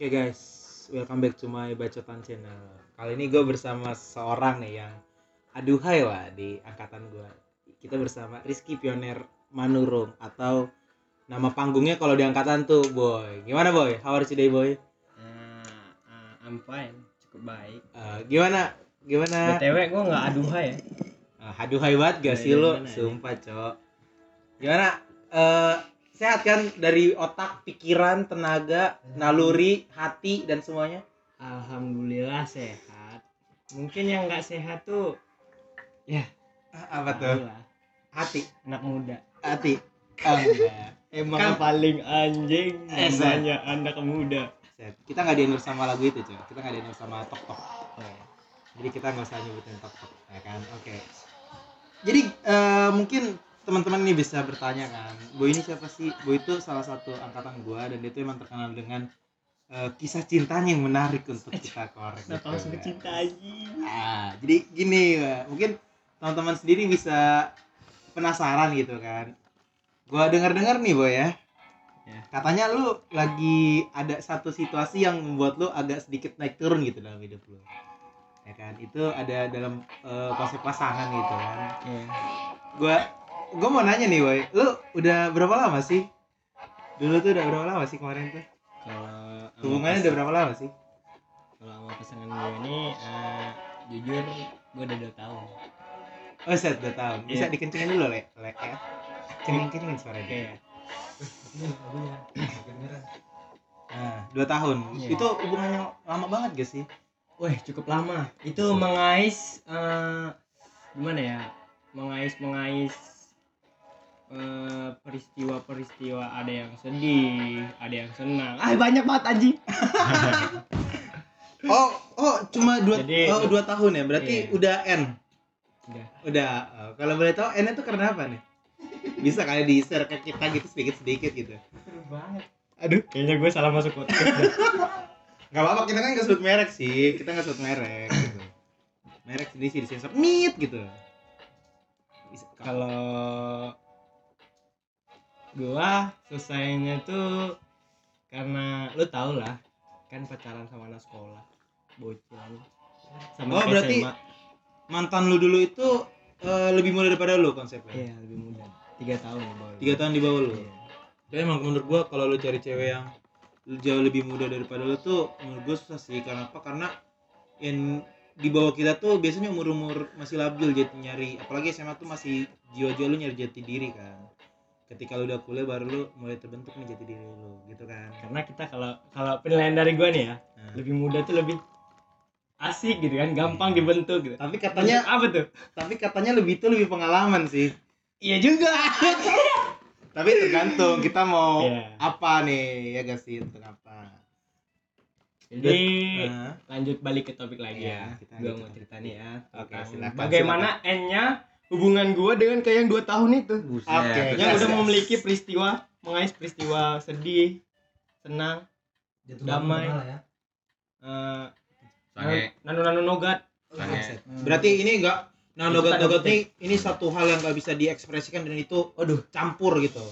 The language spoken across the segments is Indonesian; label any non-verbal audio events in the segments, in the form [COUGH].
Oke guys, welcome back to my bacotan channel. Kali ini gue bersama seorang nih yang aduhai lah di angkatan gue. Kita bersama Rizky Pioner Manurung atau nama panggungnya kalau di angkatan tuh Boy. Gimana Boy? How are you today Boy? Uh, uh, I'm fine, cukup baik. Eh, gimana? Gimana? BTW gue nggak aduhai ya. Uh, aduhai banget gak sih lo? ya? Sumpah cok. Gimana? Eh, sehat kan dari otak, pikiran, tenaga, naluri, hati dan semuanya? Alhamdulillah sehat. Mungkin yang nggak sehat tuh ya Ah, Apa tuh? lah, Hati. anak muda. Hati. Oh. Emang Kan- paling anjing Eh, namanya anak muda. Kita nggak di sama lagu itu cuy. Kita nggak di sama tok tok. Oh, ya. Jadi kita nggak usah nyebutin tok tok, ya kan? Oke. Jadi eh, mungkin teman-teman ini bisa bertanya kan, Boy ini siapa sih? Boy itu salah satu angkatan gua dan dia itu emang terkenal dengan eh, kisah cintanya yang menarik untuk kita korek. Kenapa gitu, harus kan. bercinta anjing? Ah, jadi gini, Wak. mungkin teman-teman sendiri bisa penasaran gitu kan. Gua dengar-dengar nih, Boy ya. Ya. Katanya lu lagi ada satu situasi yang membuat lu agak sedikit naik turun gitu dalam hidup lu. Ya kan? Itu ada dalam eh, konsep pasangan gitu kan. Iya. Gua gua mau nanya nih, Boy. Lu udah berapa lama sih? Dulu tuh udah berapa lama sih kemarin tuh? Kalau Hubungannya udah berapa lama sih? Kalau sama pasangan gue ini eh, jujur gue udah dua tahun. Oh, set udah tahun. Bisa Iya. dikencengin dulu, Le. Le ya. Kencengin-kencengin suaranya. Oke. Nah, dua tahun. Iya. Itu hubungannya lama banget gak sih? Wah cukup lama. Itu mengais eh, gimana ya? Mengais mengais eh, peristiwa-peristiwa ada yang sedih, ada yang senang. Ah banyak banget anjing. [LAUGHS] Oh, oh, cuma dua, Jadi- oh, dua tahun ya. Berarti Iya. udah N. Udah. Udah. Oh, kalau boleh tahu N itu karena apa nih? Bisa kali di share ke kita gitu sedikit-sedikit gitu. Seru banget. Aduh, kayaknya gue salah masuk podcast. [LAUGHS] Gak apa-apa, kita kan gak sebut merek sih. Kita gak sebut merek gitu. Merek sendiri sih disensor. Meet gitu. Kalau gua selesainya tuh karena lu tau lah kan pacaran sama anak sekolah bocil sama Oh, berarti SMA. mantan lu dulu itu eh, lebih muda daripada lu konsepnya. iya lebih muda tiga tahun di bawah Tiga tahun di bawah lu. Iya. Tapi emang menurut gua kalau lu cari cewek yang jauh lebih muda daripada lu tuh menurut gua susah sih karena apa? Karena yang di bawah kita tuh biasanya umur-umur masih labil jadi nyari apalagi SMA tuh masih jiwa-jiwa lu nyari jati diri kan. Ketika lu udah kuliah baru lu mulai terbentuk nih jati diri lu gitu kan. karena kita kalau kalau penilaian dari gua nih ya Nah, lebih muda tuh lebih asik gitu kan gampang dibentuk gitu. Tapi katanya apa tuh? tapi katanya lebih itu lebih pengalaman sih. iya juga. [LAUGHS] Tapi tergantung kita mau Iya. apa nih ya gak sih untuk apa. jadi Nah, lanjut balik ke topik lagi Iya, ya. kita gua lanjut mau cerita nih ya. Oke, tentang silakan, bagaimana N-nya hubungan gua dengan kayak yang dua tahun itu. Oke, yang Yes, udah yes. memiliki peristiwa mengais peristiwa sedih senang damai. eh Sange. nanu nanu nogat. Sange. Berarti ini enggak nah nogat nogat nih ini satu hal yang nggak bisa diekspresikan dan itu aduh campur gitu.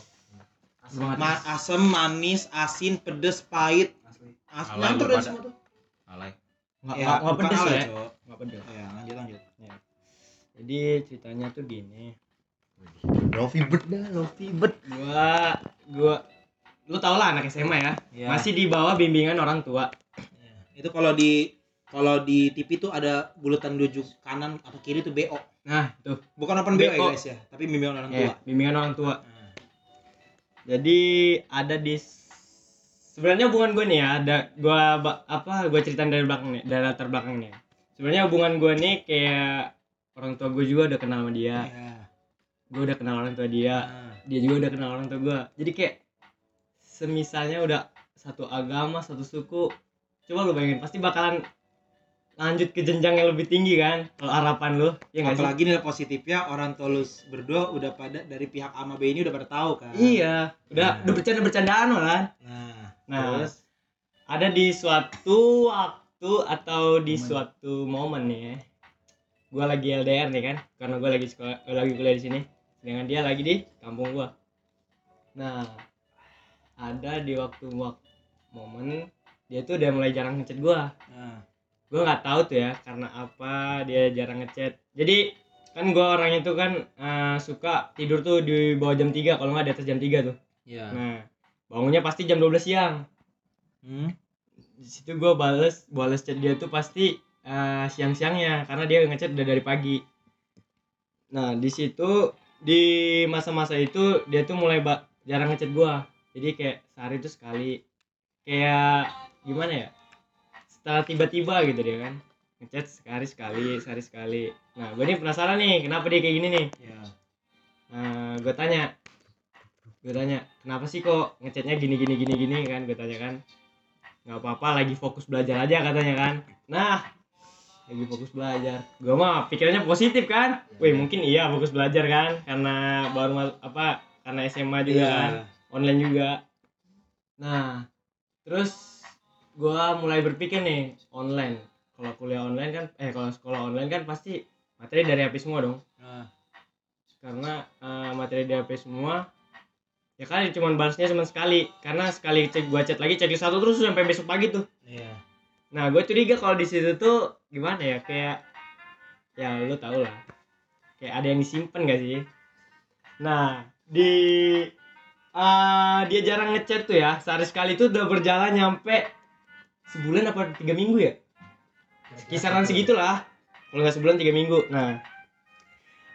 Ma asem manis asin pedes pahit. As Alay nyampur lu dan semua tuh. Alay. nggak Ya, nggak- pedes ya? nggak pedes. Ya lanjut lanjut jadi ceritanya tuh gini. Rofi bet dah, Rofi bet. gua gua lu tau lah anak SMA ya? Ya. masih di bawah bimbingan orang tua. Ya. itu kalau di kalau di TV tuh ada bulatan tujuh kanan atau kiri tuh BO nah tuh. Bukan open BO, ya BO. guys ya. Tapi bimbingan orang ya, tua. bimbingan orang tua. Nah, jadi ada di sebenarnya hubungan gue nih ya ada gue apa gue ceritain dari belakang nih dari latar belakang nih. Sebenarnya hubungan gue nih kayak orang tua gue juga udah kenal sama dia ya. gue udah kenal orang tua dia Nah, dia juga udah kenal orang tua gue jadi kayak semisalnya udah satu agama satu suku coba lu bayangin pasti bakalan lanjut ke jenjang yang lebih tinggi kan kalau harapan lu ya apalagi nilai positifnya orang tua lu berdua udah pada dari pihak A sama B ini udah pada tahu kan iya udah Nah. udah bercanda bercandaan malah nah Nah, terus ada di suatu waktu atau di Momen. suatu momen ya. Gua lagi LDR nih kan, karena gua lagi sekolah, eh, lagi kuliah di sini. Dengan dia lagi di kampung gua. Nah, ada di waktu waktu momen dia tuh udah mulai jarang ngechat gua Nah, gue nggak tahu tuh ya karena apa dia jarang ngechat jadi kan gua orang itu kan eh, suka tidur tuh di bawah jam 3 kalau nggak di atas jam 3 tuh ya. nah bangunnya pasti jam 12 siang Hmm. di situ gue bales bales chat dia tuh pasti eh, siang-siangnya karena dia ngechat udah dari pagi. Nah di situ di masa-masa itu dia tuh mulai ba- jarang ngechat gua. Jadi kayak sehari tuh sekali. Kayak gimana ya? Setelah tiba-tiba gitu dia kan. Ngechat sehari sekali sehari sekali. Nah gue nih penasaran nih kenapa dia kayak gini nih? Ya. Nah, gue tanya, gue tanya, kenapa sih kok ngechatnya gini gini gini gini? kan? Gue tanya kan, nggak apa-apa, lagi fokus belajar aja katanya kan. Nah, lagi fokus belajar. Gue mah pikirannya positif kan? Wih mungkin iya fokus belajar kan, karena baru mal- apa? Karena SMA juga Iya. kan, online juga. Nah, terus gue mulai berpikir nih online. Kalau kuliah online kan, eh kalau sekolah online kan pasti materi dari HP semua dong Nah, karena eh, materi di HP semua ya kan cuman balasnya cuma sekali karena sekali cek gua chat lagi cek satu terus sampai besok pagi tuh iya. Nah gue curiga kalau di situ tuh gimana ya kayak ya lu tau lah. Kayak ada yang disimpan gak sih? Nah di eh, dia jarang ngechat tuh ya. Sehari sekali tuh udah berjalan nyampe sebulan apa tiga minggu ya? Kisaran segitulah. Kalau nggak sebulan tiga minggu. Nah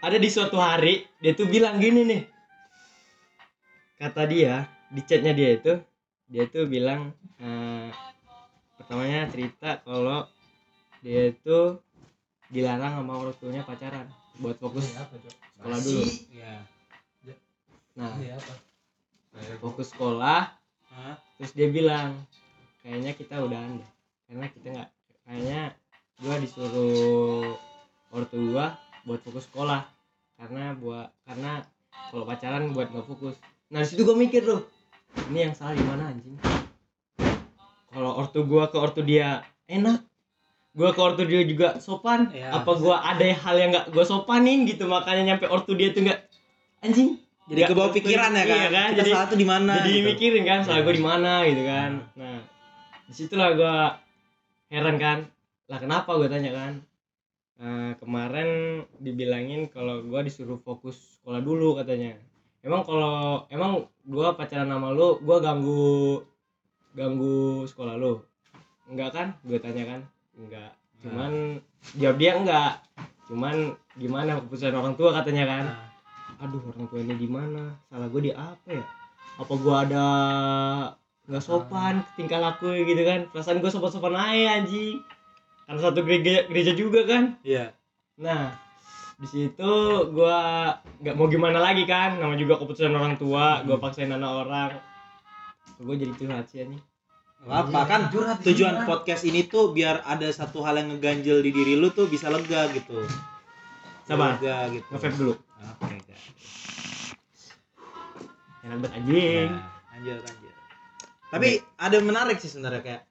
ada di suatu hari dia tuh bilang gini nih. Kata dia di chatnya dia itu dia tuh bilang eh, pertamanya cerita kalau dia itu dilarang sama orang tuanya pacaran buat fokus sekolah dulu Iya. nah apa? fokus sekolah Hah? terus dia bilang kayaknya kita udahan deh karena kita nggak kayaknya gua disuruh ortu gua buat fokus sekolah karena buat karena kalau pacaran buat nggak fokus nah di situ gua mikir tuh ini yang salah di mana anjing kalau ortu gua ke ortu dia enak gua ke ortu dia juga sopan Iya. apa gua ada hal yang nggak gua sopanin gitu makanya nyampe ortu dia tuh nggak anjing Jadi Nggak ke bawah ngerti. pikiran ya kan? Iya kan? Kita Jadi- salah tuh di mana? jadi gitu. mikirin kan salah Iya. gue di mana gitu kan nah di situlah gue heran kan lah kenapa gue tanya kan Eh, kemarin dibilangin kalau gue disuruh fokus sekolah dulu katanya emang kalau emang gue pacaran sama lu gue ganggu ganggu sekolah lu enggak kan? Gue tanya kan. Enggak. Cuman jawab dia enggak. Cuman gimana keputusan orang tua katanya kan. Nah, aduh orang tua ini di mana salah gue di apa ya? Apa gue ada nggak sopan tingkah laku gitu kan? Perasaan gue sopan-sopan aja anjing. Karena satu gereja, gereja juga kan? Iya. nah di situ gue nggak mau gimana lagi kan? Nama juga keputusan orang tua gue paksain anak orang gue jadi curhat sih nih Nggak apa kan tujuan podcast ini tuh biar ada satu hal yang ngeganjel di diri lu tuh bisa lega gitu. Sabar. Lega gitu. nge dulu. Oke, guys. enak banget anjing. Nah, lanjut lanjut. Tapi ada yang menarik sih sebenarnya kayak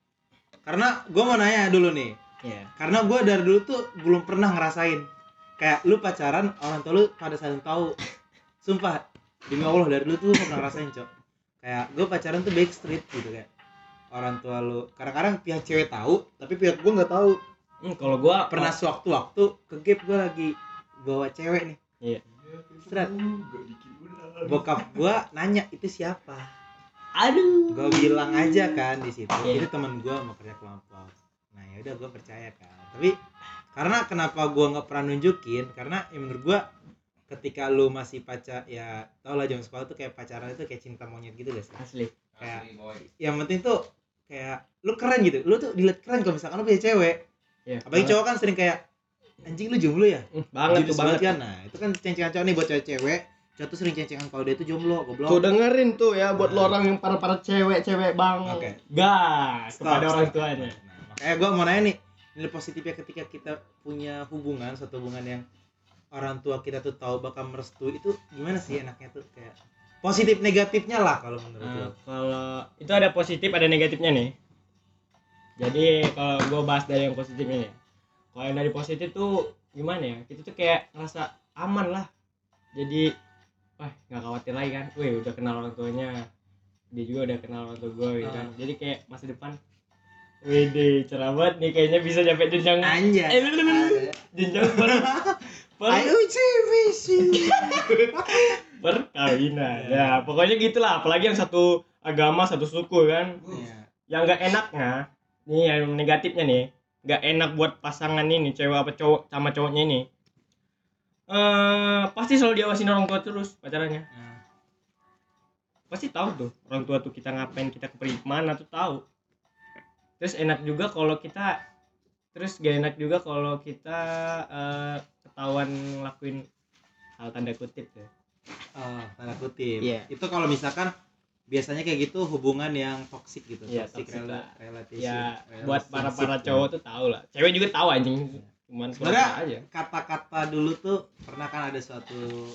karena gue mau nanya dulu nih. Ya karena gue dari dulu tuh belum pernah ngerasain. Kayak lu pacaran orang tua lu pada saling tahu. Sumpah demi allah dari dulu tuh pernah ngerasain cok kayak gue pacaran tuh backstreet gitu kayak orang tua lu. Kadang-kadang pihak cewek tahu tapi pihak gue nggak tahu. Hmm, kalau gue pernah sewaktu-waktu ke gap gue lagi bawa cewek nih. Iya. Seret. bokap gue nanya itu siapa? Aduh. Gue bilang aja kan di situ. Iya. itu teman gue mau kerja kelompok. Nah ya udah gue percaya kan. Tapi karena kenapa gue nggak pernah nunjukin karena ya menurut gue ketika lu masih pacar ya tau lah zaman sekolah tuh kayak pacaran itu kayak cinta monyet gitu guys asli kayak yang penting tuh kayak lu keren gitu lu tuh dilihat keren kalau misalkan lu punya cewek ya apalagi cowok kan sering kayak anjing lu jomblo ya Hmm, banget tuh Judus banget kan nah itu kan cencengan cowok nih buat cewek-cewek cowok tuh sering cencengan kalau dia tuh jomblo goblok Tuh dengerin tuh ya buat lo Nah. orang yang para para cewek-cewek bang. Oke. Gas Stop, kepada orang stop. tuanya. Nah, makanya gue mau nanya nih, nilai positifnya ketika kita punya hubungan, suatu hubungan yang orang tua kita tuh tahu bakal merestui itu gimana sih enaknya tuh kayak positif negatifnya lah kalau menurut Nah, lo. kalau itu ada positif ada negatifnya nih. Jadi kalau gue bahas dari yang positifnya nih. Kalau yang dari positif tuh gimana ya? Kita tuh kayak ngerasa aman lah. Jadi wah nggak khawatir lagi kan. Wih udah kenal orang tuanya. Dia juga udah kenal orang tua gue gitu kan. Ah. Jadi kayak masa depan Wede, cerah banget nih kayaknya bisa nyampe jenjang Anjay. Eh, jenjang per, [LAUGHS] visi. [LAUGHS] perkawinan. Ya, pokoknya gitulah. Apalagi yang satu agama, satu suku kan. Iya. Yang nggak enaknya, nih yang negatifnya nih, nggak enak buat pasangan ini, cewek apa cowok sama cowoknya ini. Eh, pasti selalu diawasin orang tua terus pacarannya. Nah, Pasti tahu tuh orang tua tuh kita ngapain, kita pergi ke mana tuh tahu. Terus enak juga kalau kita terus gak enak juga kalau kita eh, ketahuan ngelakuin hal tanda kutip ya. Oh, tanda kutip. Iya. Itu kalau misalkan biasanya kayak gitu hubungan yang toksik gitu, Iya, toxic toxic rela- relationship. Ya relationship. buat para para cowok tuh tahu lah. Cewek juga tahu anjing. Cuman Sebenarnya kata-kata dulu tuh pernah kan ada suatu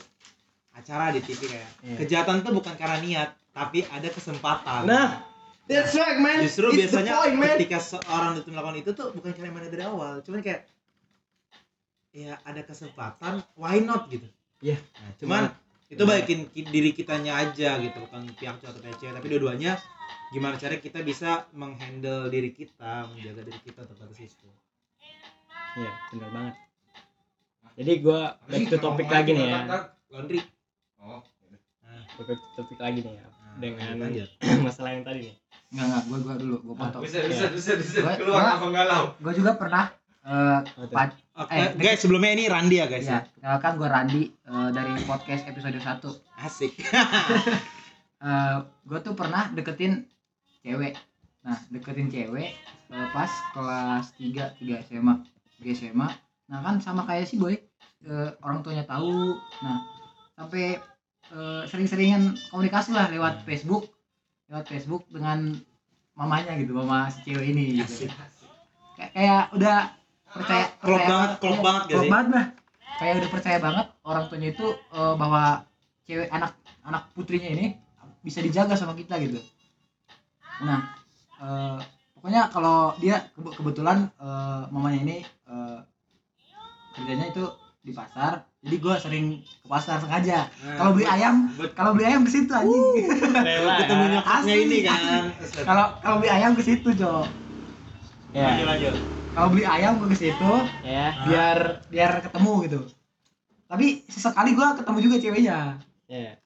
acara di TV kayak Iya. kejahatan tuh bukan karena niat, tapi ada kesempatan. Nah, that's right man. justru It's the biasanya point, man. ketika seorang itu melakukan itu tuh bukan karena mana dari awal, cuman kayak ya ada kesempatan, why not gitu. Iya. Nah, cuman itu baikin ki- diri kitanya aja gitu, bukan pihak cowok atau pihak cewek, tapi dua-duanya gimana cara kita bisa menghandle diri kita, menjaga diri kita untuk batas itu. Iya, benar banget. Jadi gua back to topic lagi nih ya. Laundry. Oh. Back to topic lagi nih ya. Nah, Dengan [CLEARS THROAT] masalah yang tadi nih. Enggak enggak, gua gua dulu, gua Ah, potong. Bisa bisa bisa bisa keluar apa galau. Gua juga pernah eh Oke, Eh, guys, sebelumnya ini Randi ya, guys. ya, kan gua Randi eh, dari podcast episode 1. Asik. [LAUGHS] Eh gua tuh pernah deketin cewek. Nah, deketin cewek eh, pas kelas 3 3 SMA. 3 SMA. Nah, kan sama kayak si Boy. eh, orang tuanya tahu. Nah, sampai eh, sering-seringan komunikasi lah lewat Facebook. Lewat Facebook dengan mamanya gitu, mama si cewek ini gitu. Asik. kayak udah percaya Klop banget, klop iya, banget gak klop banget lah. Kayak udah percaya banget orang tuanya itu eh, bahwa cewek anak anak putrinya ini bisa dijaga sama kita gitu. Nah eh, pokoknya kalau dia kebe- kebetulan eh, mamanya ini eh, kerjanya itu di pasar. Jadi gue sering ke pasar sengaja. Kalau beli ayam kalau beli ayam ke situ anjing. Rela [LAUGHS] ketemu ya. nyokapnya Asli, ini kan. kalau kalau beli ayam ke situ Jo Lanjut, Ya, lanjut. Kalau beli ayam gue ke situ ya, biar biar ketemu gitu tapi sesekali gua ketemu juga ceweknya ya.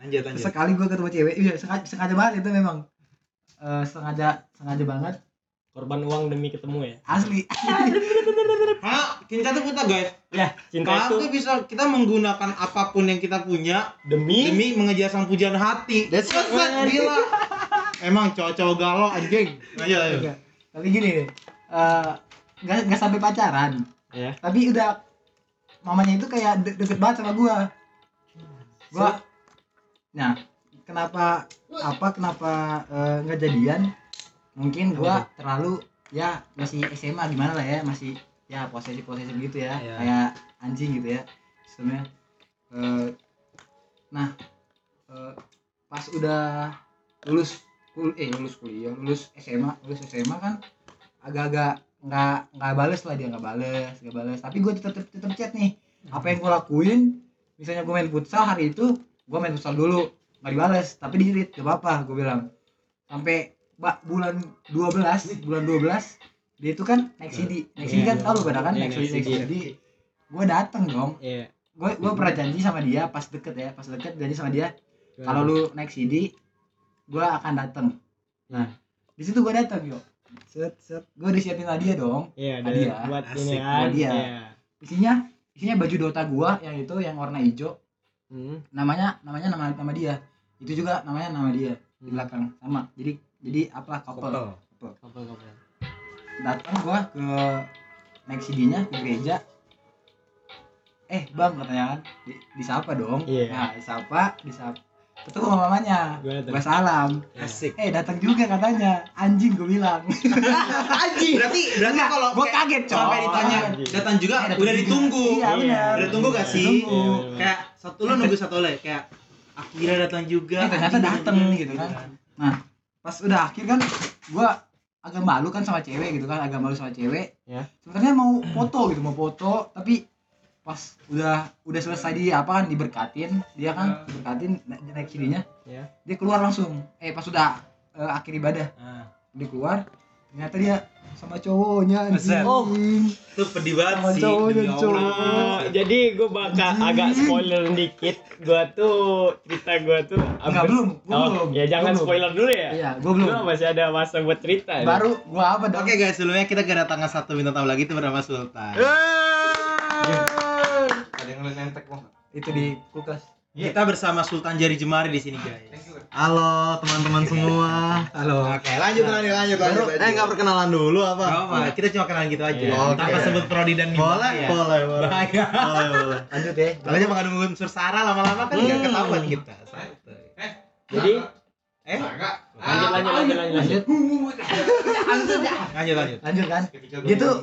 Lanjut, lanjut. sesekali gua ketemu cewek iya sengaja, sengaja banget itu memang Eh, sengaja sengaja banget Korban uang demi ketemu ya. asli [LAUGHS] Hah, cinta tuh kita, guys. Ya, cinta Kalau itu tuh bisa kita menggunakan apa pun yang kita punya demi, demi mengejar sang pujian hati. That's right. gila. Emang cowok-cowok galau anjing. Lanjut. Enggak. tapi gini eh, nggak nggak sampai pacaran. Ya. tapi udah mamanya itu kayak de- deket banget sama gua. Gua nah kenapa apa kenapa eh, nggak jadian? Mungkin gua terlalu ya masih SMA gimana lah ya masih ya posesif posesif gitu ya. Iya. kayak anjing gitu ya sebenarnya. Eh, nah eh, pas udah lulus kul eh lulus kuliah lulus SMA lulus SMA kan agak-agak nggak nggak bales lah dia nggak bales nggak bales. Tapi gue tetap tetap chat nih apa yang gue lakuin misalnya gue main futsal hari itu gue main futsal dulu nggak dibales tapi di gak apa-apa gue bilang. Sampai bak bulan 12 bulan 12 dia itu kan naik CD naik CD Iya, kan iya. tau lu pada kan Iya, naik CD naik CD. Gue dateng dong. Iya. gue gue pernah janji sama dia pas deket ya pas deket janji sama dia kalau lu naik CD gue akan dateng. Nah di situ gue dateng yo set set gue udah siapin hadiah dong Iya, Hadiah. buat Asik, ini kan. buat dia. Iya. isinya isinya baju Dota gua yang itu yang warna hijau Hmm. namanya namanya nama nama dia itu juga namanya nama dia di Hmm. belakang sama jadi jadi apa couple Couple. Couple, couple. datang gua ke naik CD-nya ke gereja eh bang katanya kan di, disapa dong Iya. nah disapa disapa ketemu sama mamanya Gua datang. gua salam Asik. eh datang juga katanya anjing gue bilang Anjing. Berarti berarti kalau gua kayak kaget, Cok. sampai ditanya datang juga Eh, datang udah juga. ditunggu. iya Iya. benar Udah tunggu gak sih? Tunggu. Iya. Kayak satu lo nunggu satu lo kayak akhirnya datang juga. Eh, ternyata datang gitu kan. pas udah akhir kan gua agak malu kan sama cewek gitu kan agak malu sama cewek Ya. sebenarnya mau foto gitu mau foto tapi pas udah udah selesai di apa kan diberkatin dia kan diberkatin na- naik sininya Ya. dia keluar langsung eh pas udah eh, akhir ibadah Nah, dia keluar ternyata dia sama cowoknya anjing Oh. Itu pedih banget Sama sih. cowoknya, cowok. Oh, jadi gue bakal agak spoiler dikit. Gua tuh cerita gua tuh Enggak, belum, gua oh, belum. Ya jangan Gua belum. spoiler dulu ya. iya gua belum Gua masih ada masa buat cerita. nih. baru gua apa dong Oke guys, sebelumnya kita kedatangan satu bintang tamu lagi itu bernama Sultan. Ada yang nentek kok. itu di kulkas Kita bersama Sultan Jari Jemari di sini guys. Halo teman-teman semua. halo Oke, lanjut lanjut lanjut lanjut. Eh nggak perkenalan dulu Gak apa? apa, kita cuma kenalan gitu aja. Iya. Oke. Tanpa sebut prodi dan bintang Boleh, ya. boleh, boleh. Bahaya. Boleh, boleh. lanjut ya Kalau aja bakal nunggu unsur sara lama-lama kan nggak Hmm. ketahuan kita. Santai. Jadi Eh, lanjut lanjut lanjut lanjut. lanjut lanjut lanjut. lanjut kan Dia tuh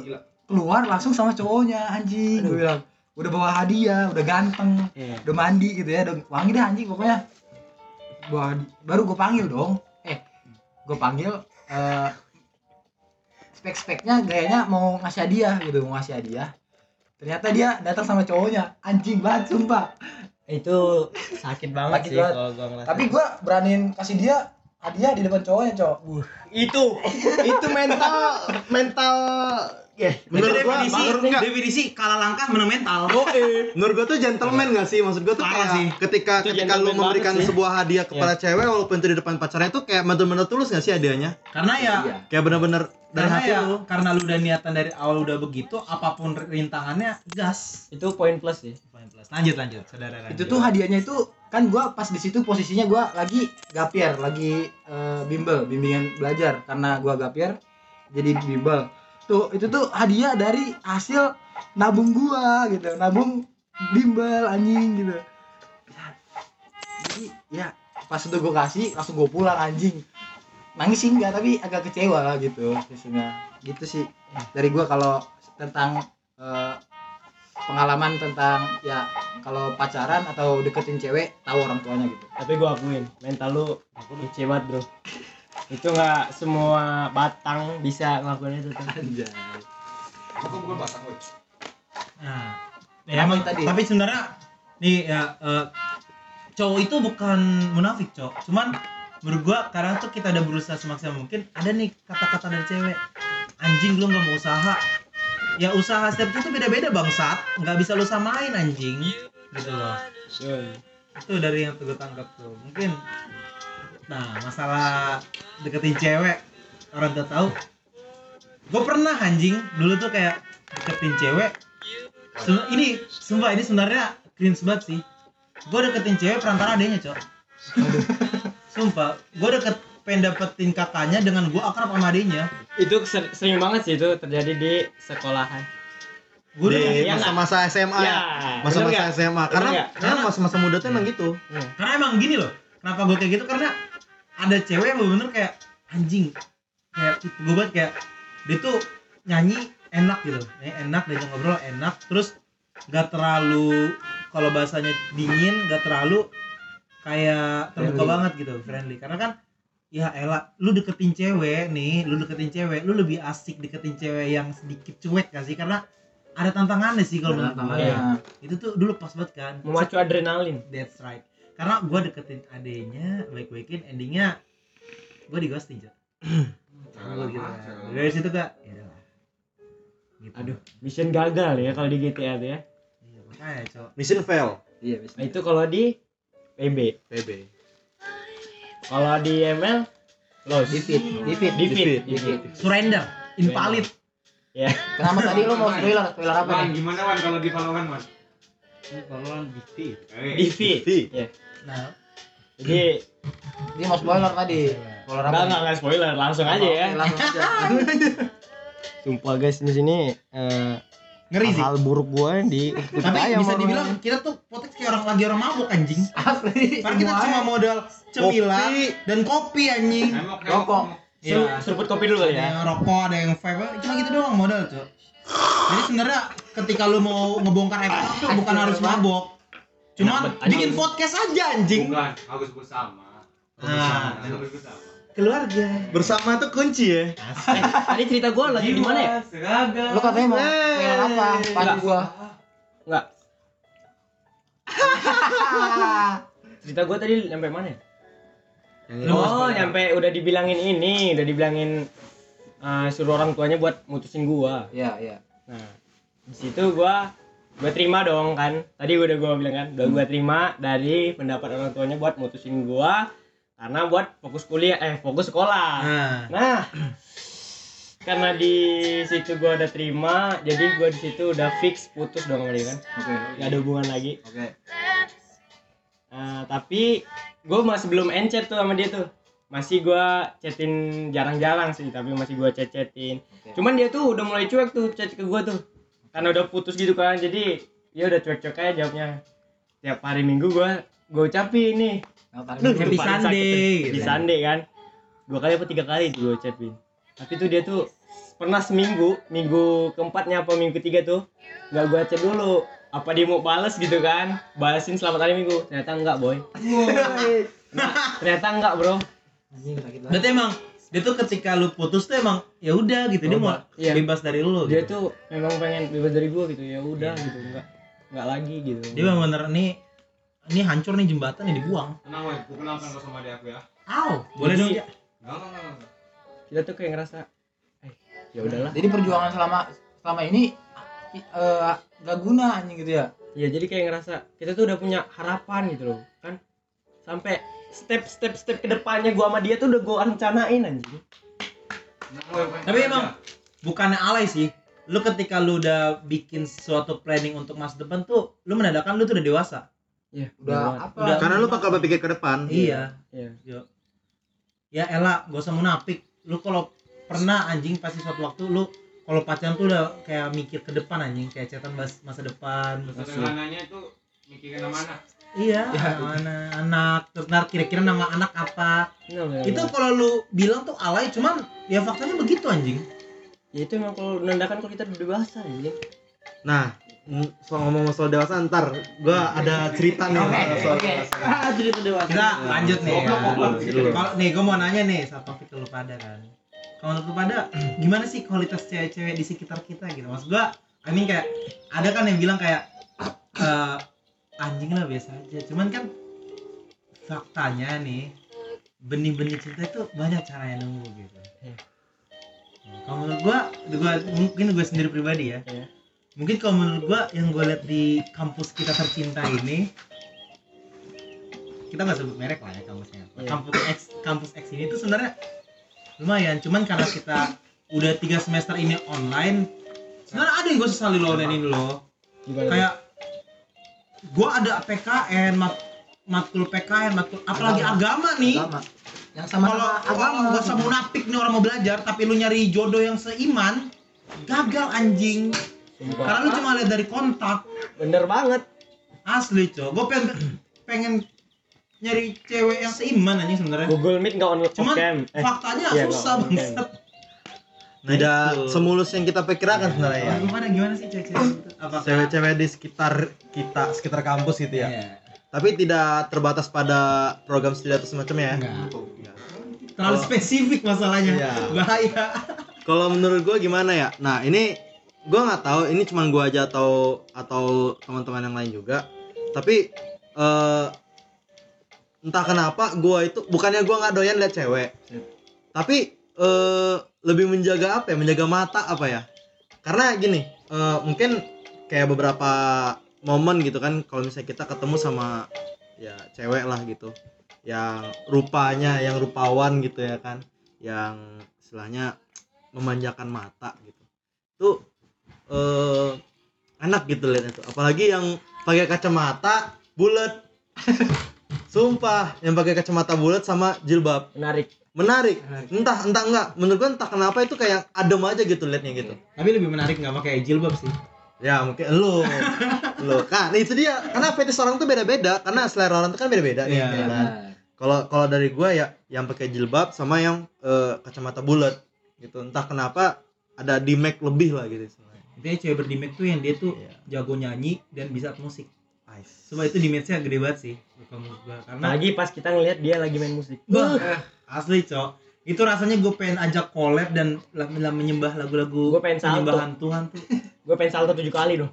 keluar langsung sama cowoknya anjing gue bilang udah bawa hadiah udah ganteng Iya. udah mandi gitu ya udah wangi dah anjing pokoknya bawa baru gue panggil dong eh gue panggil eh spek-speknya gayanya mau ngasih hadiah gitu mau ngasih hadiah ternyata dia datang sama cowoknya anjing banget sumpah Itu sakit banget Sakit sih banget. kalau gua ngerasa. tapi gue beraniin kasih dia hadiah di depan cowoknya cowok. Itu. Itu mental mental ya menurut Itu gua definisi, menurut enggak. definisi kalah langkah menang mental. [LAUGHS] menurut gua tuh gentleman gak sih? Maksud gua tuh Parah kayak sih. ketika Itu ketika lu memberikan sih. sebuah hadiah kepada cewek walaupun itu di depan pacarnya itu kayak bener-bener tulus gak sih hadiahnya? Karena ya Iya. kayak bener-bener dari karena hati ya lu. karena lu udah niatan dari awal udah begitu apa pun rintangannya gas. Itu poin plus sih. lanjut lanjut. Saudara lanjut. itu tuh hadiahnya itu kan gua pas di situ posisinya gua lagi gapier lagi eh, bimbel bimbingan belajar. Karena gua gapier jadi bimbel. Tuh itu tuh hadiah dari hasil nabung gua gitu. Nabung bimbel anjing gitu. Ya, jadi ya pas udah gua kasih langsung gua pulang anjing. Nangis sih enggak tapi agak kecewa lah gitu sesungguhnya gitu sih dari gua kalau tentang eh, pengalaman tentang ya kalau pacaran atau deketin cewek tahu orang tuanya gitu. Tapi gua akuin mental lu kece banget, Bro. Itu nggak semua batang bisa ngelakuin itu tuh. anjay. Aku bukan batang gue Nah, Tapi ya emang tadi- tapi sebenarnya nih ya eh, cowok itu bukan munafik cowok. Cuman menurut gua karena tuh kita udah berusaha semaksimal mungkin ada nih kata-kata dari cewek. Anjing lu nggak mau usaha ya usaha setiap itu beda-beda bangsat. Nggak bisa lu samain anjing. Gitu loh. Itu dari yang gue tangkap tuh. Mungkin nah masalah deketin cewek orang tuh tahu. Gue pernah anjing dulu tuh kayak deketin cewek. Sem- ini sumpah ini sebenarnya cringe banget sih. Gue deketin cewek perantara adanya cok. [LAUGHS] Sumpah gue deket pengen dapetin kakaknya dengan gue akrab sama adenya Itu ser- sering banget sih itu terjadi di sekolahan. gue di masa-masa SMA Ya, masa-masa bener nggak? SMA karena nggak? karena masa-masa muda tuh emang gitu Iya. karena emang gini loh kenapa gue kayak gitu karena ada cewek yang bener-bener kayak anjing kayak gue banget kayak dia tuh nyanyi enak gitu nyanyi enak dan ngobrol enak terus gak terlalu kalau bahasanya dingin gak terlalu kayak terbuka Friendly. banget gitu friendly karena kan ya elah lu deketin cewek nih lu deketin cewek lu lebih asik deketin cewek yang sedikit cuek gak sih karena ada tantangannya sih kalau menurut gue tantangannya itu tuh dulu pas banget kan Memacu adrenalin. That's right. Karena gue deketin adenya, baik-baikin, endingnya gue di ghosting, Cok. Gua gitu. Dari situ kak, ya lah. Gitu. Aduh, mission gagal ya kalau di GTA tuh ya. Iya, makanya, Cok. mission fail iya bisa Nah, itu kalau di PB. PB Kalau di ML loss. di fit di fit Di fit. Di Di fit. Surrender, invalid. Ya. kenapa tadi lu mau spoiler spoiler apa Wan, nih gimana Wan kalau di Valorant Wan? Fit. Di fit. Fit. Ya. Nah, Jadi dia mau spoiler tadi spoiler apa enggak enggak spoiler, langsung aja ya. Langsung aja [LAUGHS] Sumpah guys di sini eh ngeri sih. hal buruk gua di Tapi bisa dibilang kita tuh podcast kayak orang lagi orang mabuk anjing. asli Karena kita cuma modal cemilan dan kopi anjing. Rokok. Iya. seruput kopi dulu kali ya. yang rokok ada yang vape cuma gitu doang modal cok jadi sebenarnya ketika lu mau ngebongkar episode tuh bukan harus mabok cuman bikin podcast aja anjing Bukan, harus bersama. Nah. harus bersama. Keluarga bersama tuh kunci ya tadi cerita gua lagi di mana ya? Seragam. lu katanya mau spoiler apa pas Enggak. gua Enggak. [LAUGHS] Cerita gua tadi sampai mana ya? Oh, nyampe udah dibilangin ini, udah dibilangin eh, suruh orang tuanya buat mutusin gua Iya, iya. nah di situ gua gua terima dong kan tadi udah gua bilang kan udah gua terima dari pendapat orang tuanya buat mutusin gua karena buat fokus kuliah eh fokus sekolah nah Nah, karena di situ gua udah terima, jadi gua di situ udah fix putus dong sama dia kan. Oke. Gak ada hubungan lagi. Oke. Nah, tapi gua masih belum encet tuh sama dia tuh. Masih gua chatin jarang-jarang sih, tapi masih gua chat-chatin. Oke. Cuman dia tuh udah mulai cuek tuh chat ke gua tuh. Karena udah putus gitu kan. Jadi dia udah cuek-cuek aja jawabnya. Tiap hari Minggu gua gua ucapin nih Nah, happy Sunday, sakit, gitu. Happy Sunday kan. Dua kali apa tiga kali tuh gue chatin tapi tuh dia tuh pernah seminggu minggu keempatnya apa minggu ketiga tuh nggak gue chat dulu. Apa dia mau balas gitu kan? Balasin selamat hari minggu. Ternyata enggak boy. Nah, ternyata enggak bro. Anjing sakit banget. berarti emang dia tuh ketika lu putus tuh emang ya udah gitu. Dia mau Iya. bebas dari lu dia gitu. tuh memang pengen bebas dari gue gitu. Ya udah gitu. Enggak enggak lagi gitu. Dia memang bener nih ini hancur nih jembatan nih dibuang. Tenang weh, gue kenalkan kau sama dia aku ya. Aw, boleh dong. ya Enggak, enggak, enggak, enggak. kita tuh kayak ngerasa eh ya udahlah. Jadi perjuangan selama selama ini eh gak guna anjing gitu ya. ya jadi kayak ngerasa kita tuh udah punya harapan gitu loh kan? Sampai step step step ke depannya gua sama dia tuh udah gua rencanain anjing. Tapi emang- bukannya alay sih. Lu ketika lu udah bikin suatu planning untuk masa depan tuh lu menandakan lu tuh udah dewasa Iya, Udah apa? Udah. Karena lu bakal berpikir ke depan. iya Iya. Yo. ya Ella gak usah munafik lu kalau pernah anjing pasti suatu waktu lu kalau pacaran tuh udah kayak mikir ke depan anjing kayak catatan mas- masa depan terus lu- Sederhananya itu mikirin nama anak. iya mana anak terus ntar kira-kira nama anak apa Nah, bener, itu bener. kalau lu bilang tuh alay cuman ya faktanya begitu anjing ya itu emang kalau menandakan kalau kita udah dewasa anjing Nah, soal ngomong soal dewasa ntar gua ada cerita nih Oke, soal oke. Ah, cerita dewasa. kita lanjut nih ya. Goblok. Gitu. kalau nih gue mau nanya nih satu topik lu pada kan kalau menurut lu pada [CLEARS THROAT] gimana sih kualitas cewek-cewek di sekitar kita gitu maksud gua I mean kayak ada kan yang bilang kayak [CLEARS THROAT] eh, anjing lah biasa aja cuman kan faktanya nih benih-benih cinta itu banyak caranya nunggu gitu Iya. kalau menurut gua, gua mungkin gue sendiri pribadi ya Iya. Mungkin kalau menurut gua yang gue lihat di kampus kita tercinta ini kita nggak sebut merek lah ya kampusnya Iya. kampus X kampus X ini tuh sebenarnya lumayan. Cuman karena kita udah tiga semester ini online sebenarnya ada yang gue sesali lo online ini lo kayak gue ada PKN mat matkul PKN matkul apalagi agama. nih. Agama. Yang sama kalau agama. gak usah munafik nih orang mau belajar tapi lu nyari jodoh yang seiman gagal anjing Sumpah. karena lu cuma lihat dari kontak bener banget asli cow gue pengen pengen nyari cewek yang seiman anjing sebenarnya Google Meet nggak on Cuman cam eh faktanya iya, susah cam. bangsat Tidak itu. semulus yang kita pikirkan sebenarnya ya. Gimana gimana sih cewek-cewek Cewek-cewek di sekitar kita, sekitar kampus gitu ya. Iya. Tapi tidak terbatas pada program studi atau semacamnya ya. Enggak. terlalu Oh. spesifik masalahnya Iya. bahaya Kalau menurut gue gimana ya? Nah ini gue nggak tahu ini cuman gue aja atau atau teman-teman yang lain juga. Tapi eh entah kenapa gue itu bukannya gue nggak doyan liat cewek, tapi eh lebih menjaga apa ya? Menjaga mata apa ya? Karena gini, eh, mungkin kayak beberapa momen gitu kan, kalau misalnya kita ketemu sama ya cewek lah gitu, yang rupanya yang rupawan gitu ya kan, yang istilahnya memanjakan mata gitu tuh eh enak gitu lihat itu. Apalagi yang pakai kacamata bulat. [LAUGHS] Sumpah yang pakai kacamata bulat sama jilbab. Menarik. Menarik. Entah entah enggak. Menurut gua entah kenapa itu kayak adem aja gitu liatnya gitu. Tapi lebih menarik nggak pakai jilbab sih. Ya mungkin lu. [LAUGHS] Lu. Kan itu dia. Karena fetish orang tuh beda-beda. Karena selera orang tuh kan beda-beda nih Iya. ya kan. Kalau kalau dari gua ya yang pakai jilbab sama yang eh, kacamata bulat. Gitu. Entah kenapa ada di make lebih lah gitu. Intinya cewek berdimek tuh yang dia tuh Iya. jago nyanyi dan bisa musik. Nice. Coba itu dimage-nya gede banget sih gua. Karena lagi pas kita ngeliat dia lagi main musik. Wah, asli cok. Itu rasanya gue pengen ajak collab dan menyembah lagu-lagu Gua pengen salto. penyembahan Tuhan tuh. [LAUGHS] Gue pengen salto tujuh kali dong.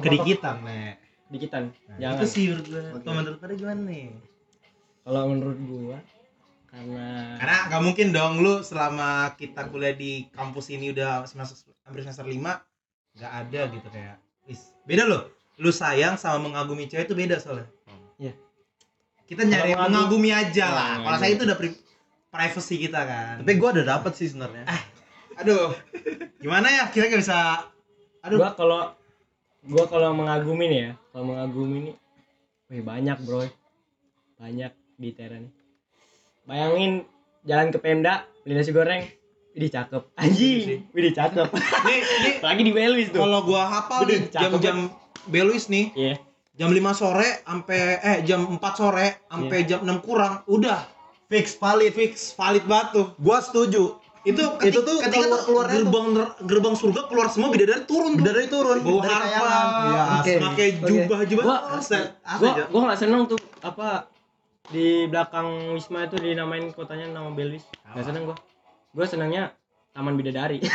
Kedikitan nih dikitan nah, jangan. itu sih menurut gue. Kalau menurut pada gimana nih? Kalau menurut gua karena Karena nggak mungkin dong lu selama kita kuliah di kampus ini udah semester hampir semester 5 nggak ada gitu kayak wis beda loh. Lu sayang sama mengagumi cewek itu beda soalnya. Iya. Kita nyari Kalau mengagumi aja lah. Kalau saya itu udah pri- privacy kita kan. Tapi gue ada dapat sih sebenarnya. aduh. Gimana ya? Kita nggak bisa aduh. gua kalau gua kalau mengagumi nih ya kalau mengagumi nih wih banyak bro banyak di Tera nih bayangin jalan ke Pemda beli nasi goreng Widih cakep. Anjing. Widih cakep. [LAUGHS] Nih, nih lagi di Belis tuh. kalau gua hafal nih cakep jam-jam Beluis nih iya. jam 5 sore sampai eh jam 4 sore sampai Iya. jam 6 kurang udah. Fix valid. fix valid banget tuh. Gua setuju. itu Itu tuh ketika keluar- keluarnya tuh. gerbang ner- gerbang surga keluar semua bidadari turun tuh. Dari turun. Bawa dari harpa. Iya, Oke. pakai Oke. jubah jubah Gua- asli gua gua nggak seneng tuh apa di belakang Wisma itu dinamain kotanya nama Belis nggak seneng gua gua senengnya Taman Bidadari. [LAUGHS]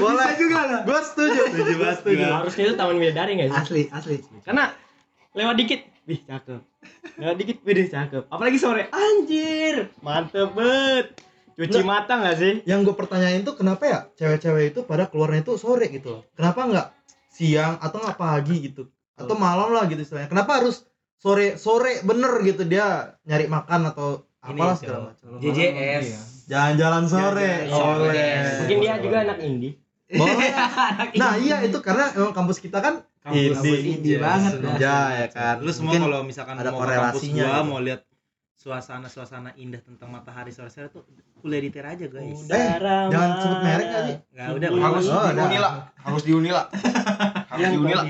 Boleh. Juga lah. Gua setuju. setuju banget setuju. Harusnya itu Taman Bidadari nggak sih? Asli asli. Karena lewat dikit. Wih cakep. Lewat dikit wih cakep. Apalagi sore. Anjir mantep bet cuci mata nggak sih? Yang gue pertanyain tuh kenapa ya cewek-cewek itu pada keluarnya itu sore gitu loh. Kenapa nggak siang atau nggak pagi gitu? Atau malam lah gitu istilahnya. Kenapa harus sore sore bener gitu dia nyari makan atau apalah segala macam. JJS. Jalan-jalan sore. Jalan-jalan Oleh. sore. mungkin dia juga anak indie Boleh. [LAUGHS] Nah, iya itu karena emang kampus kita kan Kampus indie, indie banget. Ya, ya kan. lu semua kalau misalkan ada mau ke kampus korelasinya gua gitu. mau lihat suasana-suasana indah tentang matahari sore-sore tuh kuliah di Tera aja guys Udara jangan sebut merek nggak sih? nggak udah Harus Oh, di. Unila. Harus [LAUGHS] di Unila. Harus yang di Unila.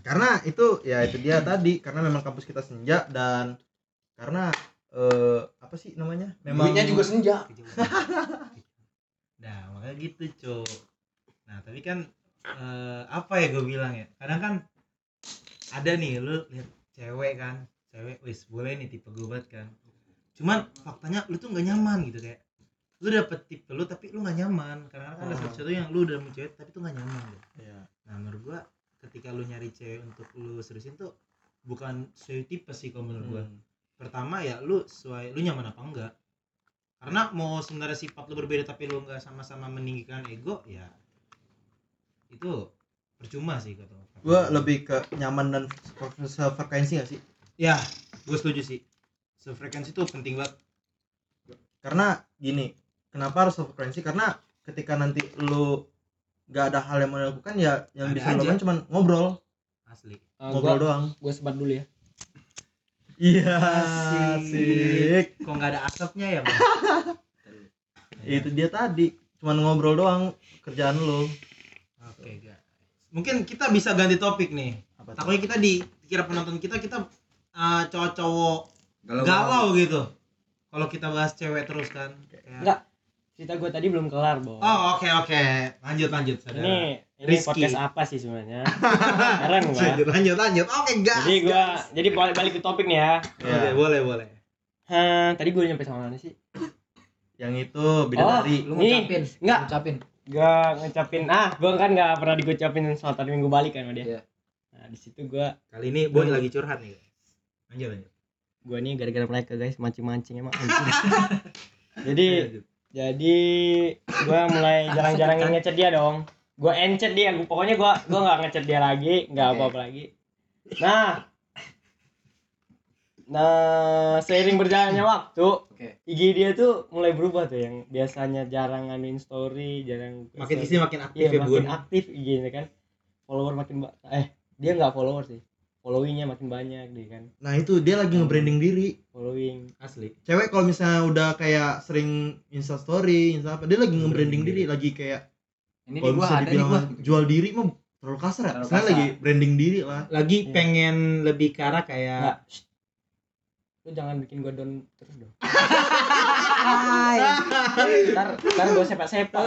karena itu ya itu dia tadi karena memang kampus kita senja dan karena eh apa sih namanya memang Duitnya juga senja. [LAUGHS] nah makanya gitu cok nah tapi kan eh, apa ya gue bilang ya kadang kan ada nih lu lihat cewek kan cewek wis boleh nih tipe gue banget kan cuman faktanya lu tuh nggak nyaman gitu kayak lu dapet tipe lu tapi lu nggak nyaman karena kan ada Oh. sesuatu yang lu udah mau cewek tapi tuh nggak nyaman gitu. Iya. nah menurut gua ketika lu nyari cewek untuk lu seriusin tuh bukan sesuai tipe sih kalau menurut gua Hmm. Pertama ya lu sesuai lu nyaman apa enggak? Karena mau sebenarnya sifat lu berbeda tapi lu nggak sama-sama meninggikan ego ya itu percuma sih kata gue lebih ke nyaman dan sefrekuensi gak sih? Ya gue setuju sih. Sefrekuensi itu penting banget. Karena gini kenapa harus sefrekuensi? Karena ketika nanti lu gak ada hal yang mau dilakukan ya yang Ada bisa dilakukan cuma ngobrol. Asli. Ah, ngobrol gua doang. gua sebat dulu ya iya Asik. kok nggak ada asapnya ya bang? [LAUGHS] Itu dia tadi cuman ngobrol doang kerjaan lu oke guys. Mungkin kita bisa ganti topik nih. Apa takutnya kita dikira penonton kita kita uh, cowok-cowok Galau, galau gitu. Kalau kita bahas cewek terus kan. Kayak- Enggak. Cerita gua tadi belum kelar Bo. Oh oke oke. Lanjut lanjut saudara. Ini ini Rizky. podcast apa sih sebenarnya? Keren gua lanjut lanjut lanjut. Oke gas jadi gua gas. jadi balik balik ke topik nih ya. Oke, boleh boleh. Hah, tadi gue nyampe sama mana sih? Yang itu bidadari. Lu Nih, ngucapin, enggak. ngucapin. gua ngucapin ah gua kan nggak pernah digucapin soal tadi minggu balik kan sama dia. Iya. nah di situ gua kali ini boy lagi curhat nih guys. lanjut lanjut. Gua nih gara-gara mereka guys mancing-mancing emang. [LAUGHS] Jadi Lanjut. Jadi gua mulai [LAUGHS] jarang-jarang ngechat dia dong. Gua encet dia gua, pokoknya gua gua nggak ngechat dia lagi nggak Oke. apa-apa lagi. Nah. Nah seiring berjalannya waktu Oke. IG dia tuh mulai berubah tuh yang biasanya jarang nganuin story jarang makin ke sini makin aktif iya ya bun. makin aktif IG-nya kan. Follower makin eh dia nggak follower sih followingnya makin banyak dia kan. Nah itu dia lagi nge-branding hmm. diri. Following. Asli. Cewek kalau misalnya udah kayak sering insta story insta apa dia lagi nge-branding diri. diri. lagi kayak ini kalau bisa dibilang gua. jual diri mah terlalu kasar ya. Sekarang lagi branding diri lah. Lagi ya. pengen lebih ke arah kayak nah, lu jangan bikin gua down terus dong. [LAUGHS] Ntar ntar gua sepak sepak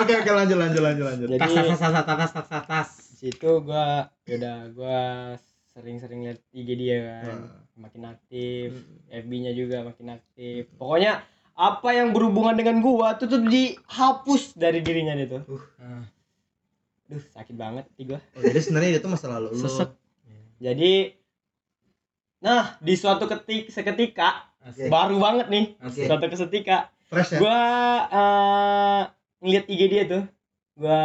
oke oke lanjut lanjut lanjut lanjut. Tas tas tas tas tas tas tas situ gua yaudah gua sering-sering liat IG dia kan makin aktif FB-nya juga makin aktif pokoknya apa yang berhubungan dengan gua tuh tuh dihapus dari dirinya dia tuh Ah. Duh sakit banget hati gua Oh, jadi sebenarnya itu masa lalu lu. Sesek. jadi nah di suatu ketik seketika Asik. baru banget nih Oke. suatu ketika fresh ya gua eh ngeliat IG dia tuh gua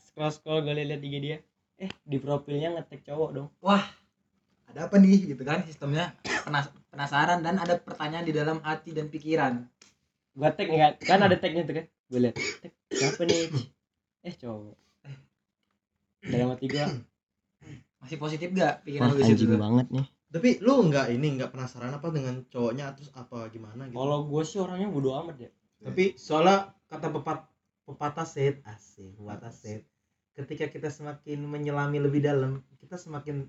scroll scroll gua liat IG dia eh. Di profilnya ngetek cowok dong. Ada apa nih? Gitu kan sistemnya. Penas- penasaran dan ada pertanyaan di dalam hati dan pikiran. Gua tag nih kan kan ada tagnya tuh kan. Gua liat tag siapa nih? Eh cowok. Dalam hati gua masih positif gak wah pikiran lu situ anjing tuh? banget nih. Tapi lu nggak ini nggak penasaran apa dengan cowoknya terus apa gimana gitu? Kalau gua sih orangnya bodo amat ya. Tapi soalnya kata pepat pepatah set asik, pepatah set. Ketika kita semakin menyelami lebih dalam, kita semakin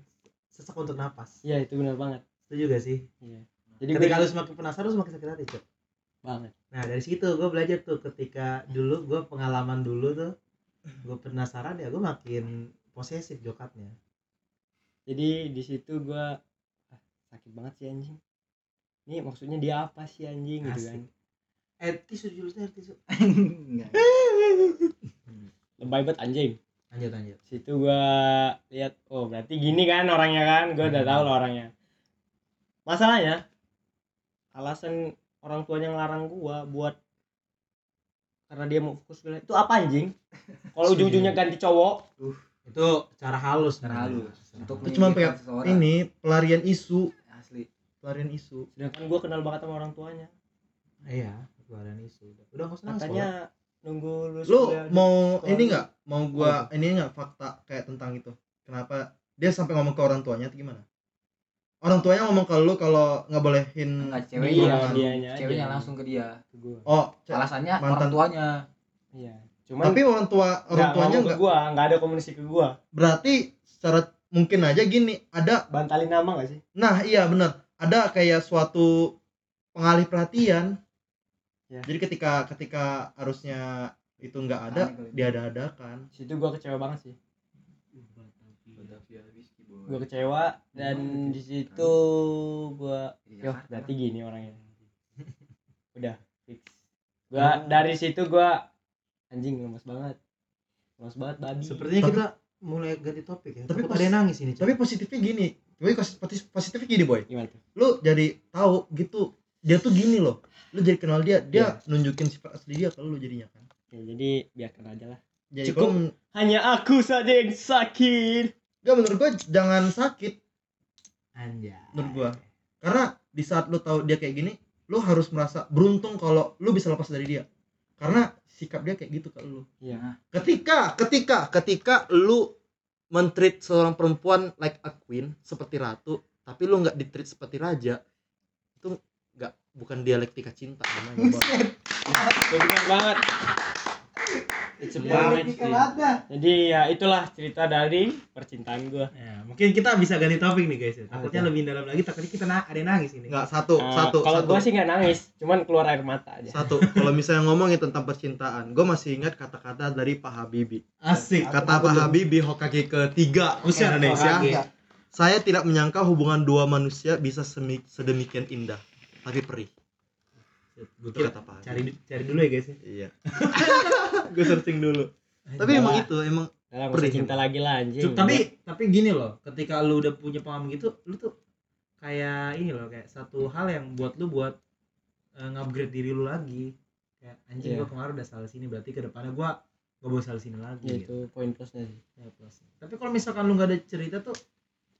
sesak untuk napas. iya itu benar banget Setuju gak sih? iya jadi Ketika lu semakin penasaran, lu semakin sakit hati, Cok. banget Nah, dari situ gue belajar tuh ketika dulu gue pengalaman dulu tuh gue penasaran ya gue makin posesif jokatnya. jadi di situ gua ah, sakit banget sih anjing ini maksudnya dia apa sih anjing gitu kan Asik. Eh, tisu deh, tisu. [LAUGHS] Enggak. lebay banget anjing Lanjut, lanjut. situ gua lihat oh berarti gini kan orangnya kan? Gua udah tahu lah orangnya. Masalahnya alasan orang tuanya ngelarang gua buat karena dia mau fokus kuliah itu apa anjing? Kalau ujung-ujungnya ganti cowok? Itu cara halus. Cara halus. Untuk Itu cuma kayak seseorang. ini pelarian isu. Asli. Pelarian isu. Sedangkan gua kenal banget sama orang tuanya. Iya, keluaran isu. Udah nggak usah katanya nunggu lulus lu kuliah mau sekolah ini nggak? Mau gua ini nggak fakta kayak tentang itu? Kenapa dia sampai ngomong ke orang tuanya atau gimana? Orang tuanya ngomong ke lu kalau nggak bolehin enggak iya ceweknya dianya ceweknya langsung ke dia. ke gua. Oh alasannya Mantan- orang tuanya. Iya. Cuman tapi orang tua orang nggak tuanya nggak gua nggak ada komunikasi ke gua. Berarti secara mungkin aja gini ada bantalin nama gak sih? Nah iya benar ada kayak suatu pengalih perhatian Ya. jadi ketika ketika harusnya itu nggak ada diada-adakan situ gua kecewa banget sih. Gua Gue kecewa dan di situ gua yo berarti gini orangnya. [LAUGHS] Udah fix. Gua dari situ gua anjing lemas banget. Lemas banget babi. Sepertinya Tapi- kita mulai ganti topik ya. Tapi Tapi pos- ada yang nangis ini. Tapi positifnya gini. Boy posi- positifnya gini boy. Gimana tuh? Lu jadi tahu gitu dia tuh gini loh. Lu jadi kenal dia dia Iya. nunjukin sifat asli dia ke lu jadinya kan. Ya, jadi biarkan aja lah. Jadi Cukup. kalau hanya aku saja yang sakit. Gak menurut gua jangan sakit. Anjay. menurut gua. Karena di saat lu tahu dia kayak gini lu harus merasa beruntung kalau lu bisa lepas dari dia. Karena sikap dia kayak gitu ke lu. Iya. Ketika ketika ketika lu mentreat seorang perempuan like a queen seperti ratu tapi lu nggak ditreat seperti raja itu bukan dialektika cinta namanya benar banget. It's a Banget banget sih. jadi ya itulah cerita dari percintaan gua. Ya, mungkin kita bisa ganti topik nih guys. Ya. Takutnya lebih dalam lagi takutnya kita na ada yang nangis ini. nggak satu Eh, satu kalau gua sih nggak nangis cuman keluar air mata aja. Satu kalau misalnya ngomongin tentang percintaan gue masih ingat kata-kata dari Pak Habibie. Asik. kata Pak Habibie Hokage ketiga Usia Indonesia. Hokage. saya tidak menyangka hubungan dua manusia bisa sedemikian indah tapi perih Gue kira kata Pak cari cari dulu ya guys ya. iya [LAUGHS] gue searching dulu tapi Enggak emang lah. itu emang Dalam Perih. cinta lagi lah anjing Cuk, tapi tapi gini loh, ketika lu udah punya pengalaman gitu, lu tuh kayak ini loh kayak satu hal yang buat lu buat eh, ngupgrade diri lu lagi. Kayak anjing Iya. gua kemarin udah salah sini berarti ke depannya gua gak boleh salah sini lagi. Ya, gitu. itu poin plusnya sih Ya, plus. Tapi kalau misalkan lu nggak ada cerita tuh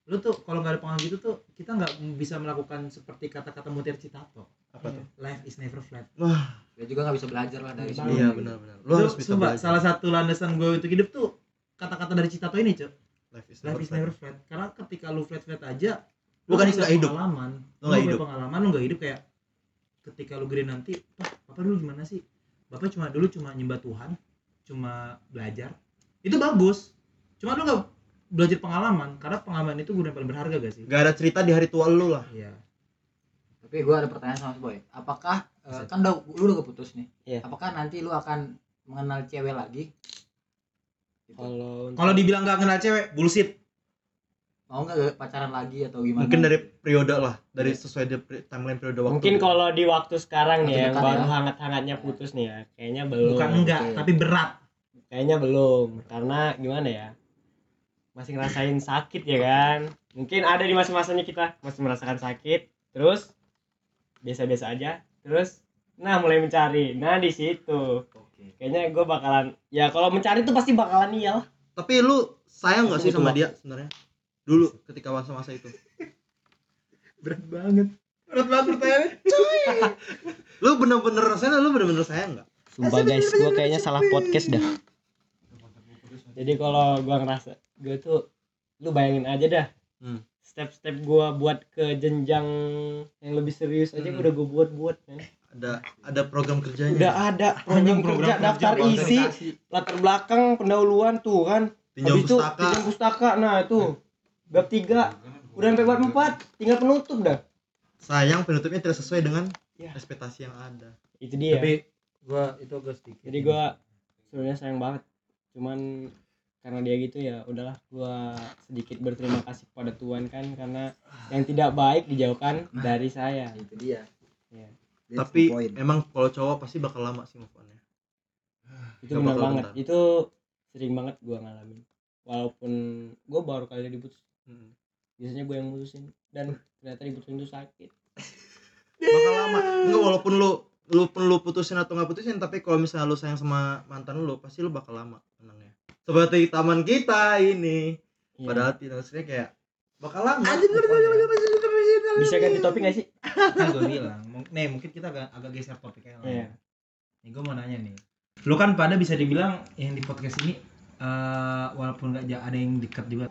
lu tuh kalau nggak ada pengalaman gitu tuh kita nggak bisa melakukan seperti kata-kata Mutiara Citato. Apa tuh? life is never flat. Wah. Dia juga nggak bisa belajar lah dari Iya, sebelumnya iya benar-benar lu Lu harus bisa sumpah, belajar. salah satu landasan gue untuk hidup tuh kata-kata dari Citato ini cuy life is life is never flat. Karena ketika lu flat flat aja Lu kan nggak hidup. pengalaman. Lu nggak hidup. pengalaman lu nggak hidup kayak ketika lu gede nanti wah bapak dulu gimana sih? Bapak cuma dulu cuma nyembah Tuhan cuma belajar. Itu bagus. Cuma lu nggak belajar pengalaman karena pengalaman itu guna paling berharga gak sih gak ada cerita di hari tua lu lah. Iya. Tapi gue ada pertanyaan sama Mas Boy. Apakah eh, Bisa. kan udah lu udah keputus nih. Iya. apakah nanti lu akan mengenal cewek lagi? Gitu. kalau kalau dibilang nggak kenal cewek bullshit. Mau nggak pacaran lagi atau gimana? Mungkin dari periode lah dari sesuai di pri- timeline periode waktu mungkin kalau di waktu sekarang nih Waktu yang baru ya. hangat-hangatnya putus nih ya kayaknya belum bukan enggak oke. tapi berat. Kayaknya belum karena gimana ya masih ngerasain sakit ya kan? Mungkin ada di masa-masanya kita masih merasakan sakit. Terus biasa-biasa aja. Terus nah mulai mencari. Nah di situ. Oke. kayaknya gue bakalan ya kalau mencari tuh pasti bakalan iya lah. Tapi lu sayang gak sih sama dia sebenarnya? Dulu ketika masa-masa itu. [LAUGHS] berat banget. Berat banget pertanyaannya. [LAUGHS] Lu bener-bener rasanya lu bener-bener sayang gak? sumpah guys gue kayaknya salah podcast dah jadi kalau gue ngerasa gue tuh lu bayangin aja dah Hmm. step-step gue buat ke jenjang yang lebih serius aja Hmm. udah gue buat-buat men. Ada ada program kerjanya. udah ada program, program kerja kerja, daftar Bang. isi latar belakang pendahuluan tuh kan Pinjam Habis itu pustaka. pinjam pustaka nah itu bab tiga udah sampai bab empat tinggal penutup dah Sayang penutupnya tidak sesuai dengan Ya. ekspektasi yang ada. itu dia tapi gua itu agak sedikit jadi gua sebenarnya sayang banget cuman karena dia gitu ya udahlah gua sedikit berterima kasih kepada Tuhan kan karena yang tidak baik dijauhkan dari saya itu dia Iya. That's Tapi emang kalau cowok pasti bakal lama sih move on-nya. itu Gak benar banget bentar. itu sering banget gua ngalamin walaupun gua baru kali diputus Hmm. biasanya gua yang mutusin dan ternyata diputusin itu sakit Bakal lama. Enggak walaupun lu lu pun lu putusin atau nggak putusin tapi kalau misalnya lu sayang sama mantan lu pasti lu bakal lama tenangnya. Seperti taman kita ini. Iya. Padahal tidak maksudnya kayak bakal lama. bisa ganti topik gak sih kan gue bilang nih mungkin kita agak, agak geser topiknya lah Iya. nih gue mau nanya nih lu kan pada bisa dibilang yang di podcast ini eh walaupun ja- ada yang dekat juga